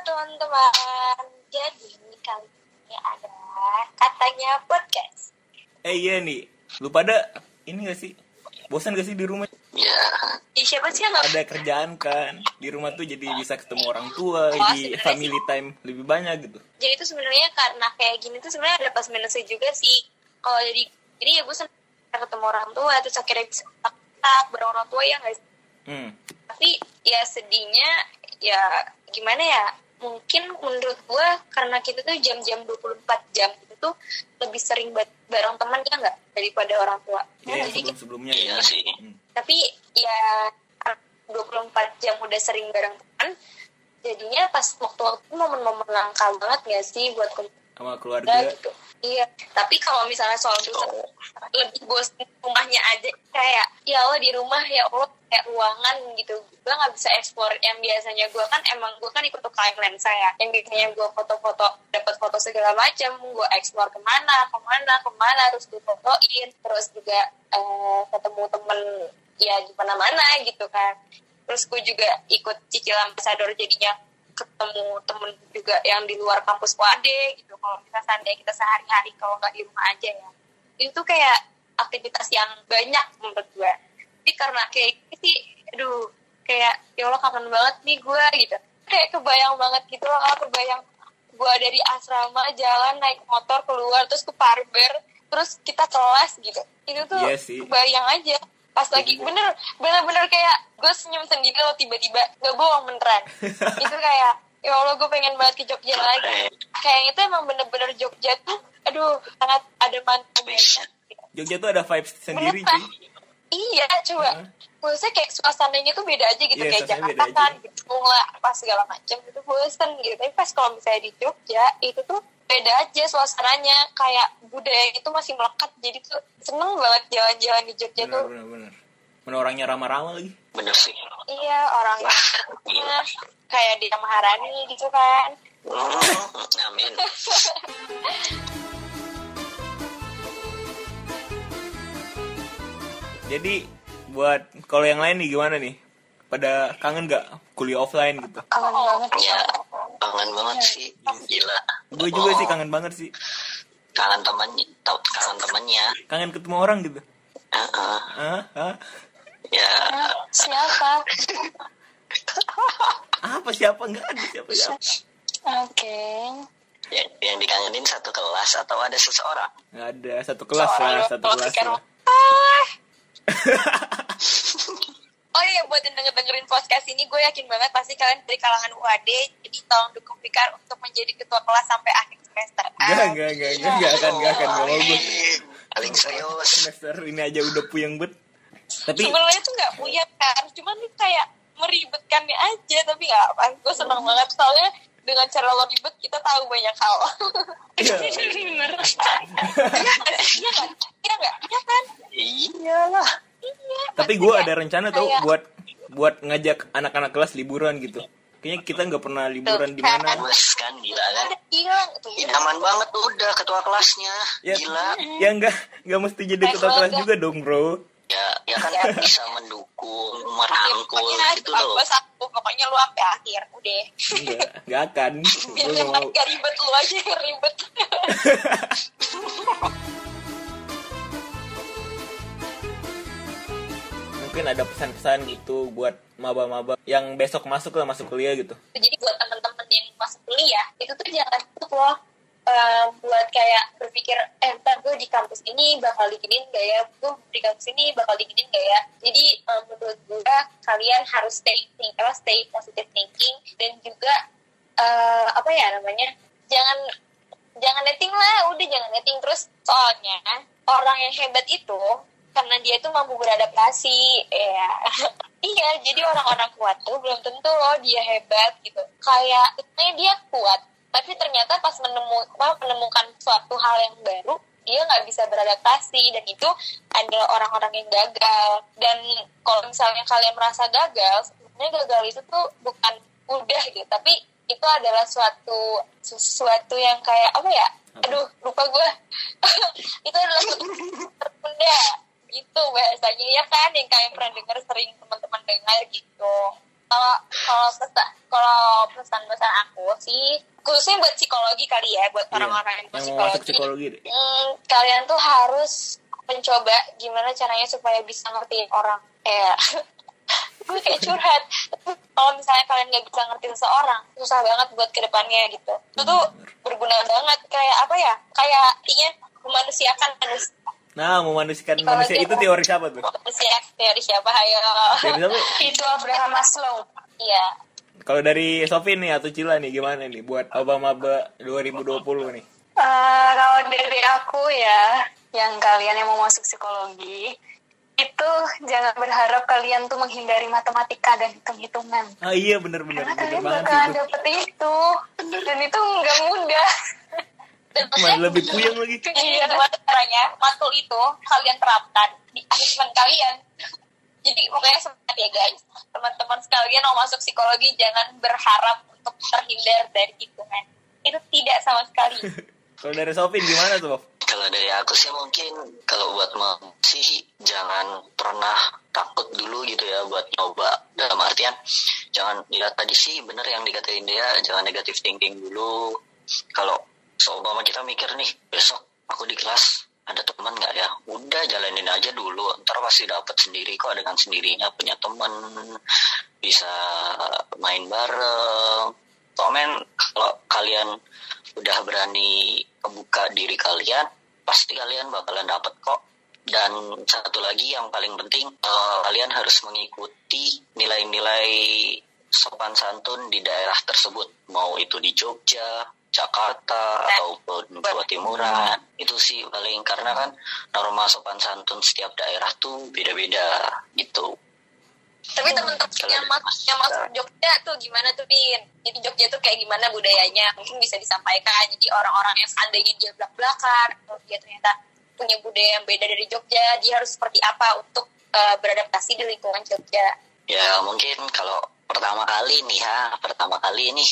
teman-teman. Jadi kali ini ada katanya podcast. Eh iya nih, lu pada ini gak sih? Bosan gak sih di rumah? Ya, Ih, siapa sih yang Ada kerjaan kan? Di rumah tuh jadi bisa ketemu orang tua, Oh, di family time lebih banyak gitu. jadi itu sebenarnya karena kayak gini tuh sebenarnya ada plus minusnya juga sih kalau jadi jadi ya gue senang ketemu orang tua terus akhirnya bisa tak bareng orang tua ya nggak sih? Hmm. tapi ya sedihnya ya gimana ya mungkin menurut gue karena kita tuh jam-jam 24 jam itu tuh lebih sering ba- bareng teman ya nggak daripada orang tua Iya, jadi kita- sebelum-sebelumnya iya ya. sih. Hmm. tapi ya 24 jam udah sering bareng teman jadinya pas waktu-waktu momen-momen langka banget gak sih buat Sama keluarga. Gitu iya tapi kalau misalnya soal bosan lebih bosan rumahnya aja kayak ya Allah di rumah ya Allah kayak ruangan gitu. Gue nggak bisa explore yang biasanya gue kan emang gue kan ikut UKM lensa ya. Yang biasanya gue foto-foto dapat foto segala macam gue explore ke mana ke mana ke mana terus gue fotoin. Terus juga eh, ketemu temen ya di mana-mana gitu kan. Terus gue juga ikut cicilan ambassador jadinya ketemu temen juga yang di luar kampus UAD gitu. Kalau misalnya seandainya kita sehari-hari kalau nggak di rumah aja ya. Itu kayak aktivitas yang banyak menurut gue tapi karena kayak gitu sih aduh kayak ya Allah kangen banget nih gue gitu. Kayak kebayang banget gitu loh kebayang gue dari asrama jalan naik motor keluar terus ke parber terus kita kelas gitu. Itu tuh Iya sih. kebayang aja pas lagi bener bener bener kayak gue senyum sendiri loh tiba-tiba. Gak bohong beneran. Itu kayak ya Allah gue pengen banget ke Jogja lagi. kayak itu emang bener-bener Jogja tuh aduh sangat ada Bisa. Jogja tuh ada vibes sendiri cuy. iya coba. Maksudnya kayak suasananya tuh beda aja gitu Iya, kayak Jakarta kan aja. gitu lah apa segala macam gitu bosen gitu tapi pas kalau misalnya di Jogja itu tuh beda aja suasananya kayak budaya itu masih melekat jadi tuh seneng banget jalan-jalan di Jogja Bener, tuh bener, bener. Mana orangnya ramah-ramah lagi. Bener sih. iya orangnya Gila. kayak di Maharani gitu kan Hmm, amin. Jadi buat kalau yang lain nih gimana nih? Pada kangen gak kuliah offline gitu? kangen banget Ya, kangen banget sih. Gila. Gue juga sih kangen banget sih. Kangen temannya, tau kangen temannya. Kangen ketemu orang gitu. Heeh. Hah? Hah? Ya, siapa Apa siapa nggak ada siapa siapa? oke yang, yang dikangenin satu kelas atau ada seseorang? Nggak ada satu kelas lah, satu kelas lah. Oh iya buat yang denger dengerin podcast ini gue yakin banget pasti kalian dari kalangan UAD jadi tolong dukung Fikar untuk menjadi ketua kelas sampai akhir semester. Gak, gak, gak, gak, gak akan, gak akan, gak mau gue. Paling serius. Semester ini aja udah puyeng bet. Tapi Sebenarnya tuh nggak punya kan, cuman ini kayak meribetkannya aja tapi nggak apa. Gue senang banget soalnya dengan cara lo ribet kita tahu banyak hal. Iya. Bener. Iya nggak? Iya nggak? Iya kan? Iya. tapi gue ada rencana tau Kayak- buat buat ngajak anak-anak kelas liburan gitu. Kayaknya kita nggak pernah liburan di mana. Bos kan gila kan. Hilang. Idaman banget tuh udah ketua kelasnya. Ya, Gila. ya nggak nggak mesti jadi ketua kelas juga dong bro. Ya, ya kan Ya. bisa mendukung, Ya, merangkul gitu loh. satu, pokoknya lu sampai akhir, udah. Enggak, nggak akan. Biar yang nggak mau. ribet lu aja yang ribet. Mungkin ada pesan-pesan gitu buat maba-maba yang besok masuk lah masuk kuliah gitu. Jadi buat temen-temen yang masuk kuliah, itu tuh jangan tutup loh. eh, buat kayak berpikir, eh ntar gue di kampus ini bakal diginin gak ya? Gue di kampus ini bakal diginin gak ya? Jadi eh, menurut gue kalian harus stay think, apa, stay positive thinking dan juga eh, apa ya namanya? Jangan jangan netting lah, udah jangan netting terus soalnya orang yang hebat itu karena dia tuh mampu beradaptasi ya. Iya jadi orang-orang kuat tuh belum tentu loh dia hebat gitu. Kayak itu dia kuat tapi ternyata pas menemu menemukan suatu hal yang baru dia nggak bisa beradaptasi dan itu adalah orang-orang yang gagal. Dan kalau misalnya kalian merasa gagal sebenarnya gagal itu tuh bukan udah gitu. Tapi itu adalah suatu sesuatu yang kayak apa ya? Aduh lupa gue itu adalah tertunda gitu bahasanya. Ya kan yang kalian pernah dengar sering teman-teman dengar gitu. Kalau kalau pesan kalau pesan-pesan aku sih khususnya buat psikologi kali ya buat Iya, orang-orang yang yang psikologi, psikologi hmm, kalian tuh harus mencoba gimana caranya supaya bisa ngertiin orang. Kayak gue kayak curhat. Kalau misalnya kalian nggak bisa ngerti seseorang susah banget buat ke depannya gitu. Itu tuh berguna banget. Kayak apa ya? Kayak ingin memanusiakan manusia Nah, memanusiakan Kalau manusia itu teori siapa tuh? manusia teori siapa ayo Teori siapa? Itu Abraham Maslow. iya Kalau dari Sofi nih atau Cila nih gimana nih buat maba-maba 2020 nih? Eh, kalau dari aku ya, yang kalian yang mau masuk psikologi, itu jangan berharap kalian tuh menghindari matematika dan hitung-hitungan. Ah iya bener-bener Karena bener kalian bakalan itu. dapet itu. Dan itu nggak mudah. Dan lebih puyeng lagi. Iya, caranya matkul itu kalian terapkan di asesmen kalian. Jadi pokoknya semangat ya guys. Teman-teman sekalian mau masuk psikologi jangan berharap untuk terhindar dari hitungan. Itu tidak sama sekali. Kalau dari Sofi gimana tuh? Bob? Kalau dari aku sih mungkin kalau buat mau sih jangan pernah takut dulu gitu ya buat nyoba dalam artian jangan ya tadi sih bener yang dikatain dia jangan negatif thinking dulu kalau seumpama kita mikir nih besok aku di kelas ada teman nggak ya? Udah jalanin aja dulu ntar pasti dapat sendiri kok dengan sendirinya punya teman bisa main bareng. Komen kalau kalian udah berani kebuka diri kalian pasti kalian bakalan dapat kok. Dan satu lagi yang paling penting eh, kalian harus mengikuti nilai-nilai sopan santun di daerah tersebut. Mau itu di Jogja Jakarta ataupun Jawa Timuran itu sih paling karena kan norma sopan santun setiap daerah tuh beda-beda gitu Tapi teman-teman yang masuk, yang masuk Jogja tuh gimana tuh, Din? Jadi Jogja tuh kayak gimana budayanya? Mungkin bisa disampaikan. Jadi orang-orang yang seandainya dia belak-belakan, atau dia ternyata punya budaya yang beda dari Jogja, dia harus seperti apa untuk eh, beradaptasi di lingkungan Jogja? Ya mungkin kalau pertama kali nih ya, pertama kali ini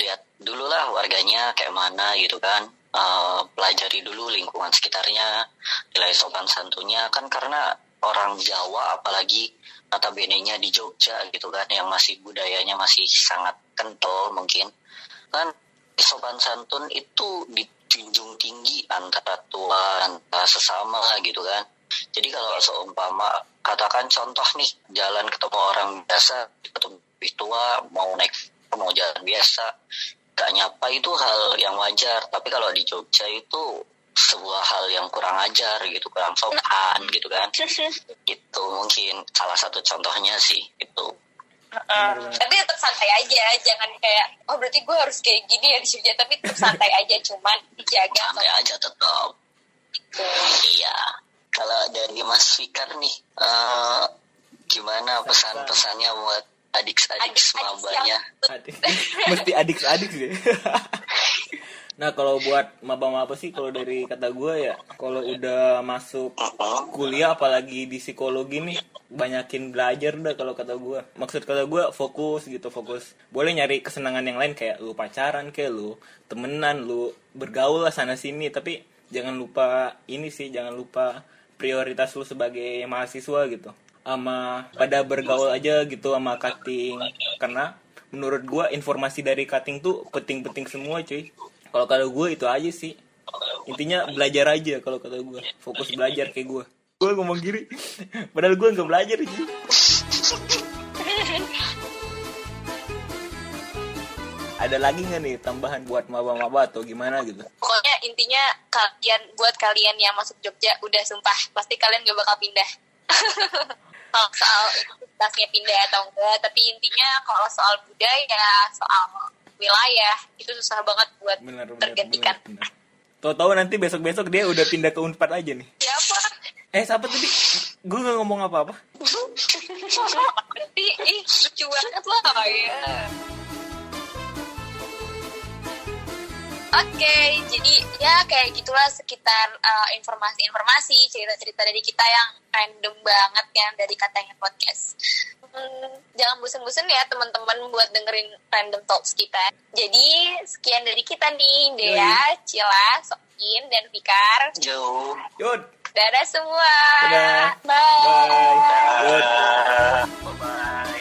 lihat dulu lah warganya kayak mana gitu kan. Eh, pelajari dulu lingkungan sekitarnya, nilai sopan santunnya. Kan karena orang Jawa apalagi notabene-nya di Jogja gitu kan yang masih budayanya masih sangat kental mungkin. Kan sopan santun itu dijunjung tinggi antara tua antara sesama gitu kan. Jadi kalau seumpama katakan contoh nih jalan ketemu orang biasa ketemu lebih tua mau naik mau jalan biasa. Gak nyapa itu hal yang wajar. Tapi kalau di Jogja itu sebuah hal yang kurang ajar gitu kurang sopan gitu kan. Itu mungkin salah satu contohnya sih itu Tapi tetap santai aja, jangan kayak, oh berarti gue harus kayak gini ya di Jogja. Tapi tetap santai aja, cuman dijaga. santai aja tetap. Iya. Kalau dari Mas Fikar nih eh, gimana pesan-pesannya buat adik-adik Adik-adik mabanya. Adik. Mesti adik-adik sih. nah kalau buat maba-maba sih? Kalau dari kata gue ya kalau udah masuk kuliah apalagi di psikologi nih banyakin belajar dah kalau kata gue maksud kata gue fokus gitu fokus. Boleh nyari kesenangan yang lain kayak lu pacaran kayak lu temenan lu bergaul lah sana sini. Tapi jangan lupa ini sih jangan lupa prioritas lu sebagai mahasiswa gitu sama pada bergaul aja gitu sama cutting. Karena menurut gua informasi dari cutting tuh penting-penting semua cuy. Kalau kata gue itu aja sih. Intinya belajar aja kalau kata gue fokus belajar kayak gue gue ngomong gini. Padahal gue nggak belajar cuy. Ada lagi nggak nih tambahan buat maba-maba atau gimana gitu? Pokoknya intinya kalian buat kalian yang masuk Jogja udah sumpah pasti kalian gak bakal pindah. kalau soal identitasnya pindah atau enggak, tapi intinya kalau soal budaya, soal wilayah itu susah banget buat benar tergantikan. Tahu-tahu nanti besok-besok dia udah pindah ke Unpad aja nih. Siapa? Eh, siapa tadi? Gue gak ngomong apa-apa. Berarti ih lucu banget lah ya. Oke, jadi ya kayak gitulah sekitar uh, informasi-informasi, cerita-cerita dari kita yang random banget kan, yang dari katanya podcast. Hmm, jangan bosen-bosen ya teman-teman buat dengerin random talks kita. Jadi sekian dari kita nih, Dea, Cila, Sokin, dan Fikar. Yo. Dadah semua. Dadah. Bye. Bye. Bye. Bye. Bye.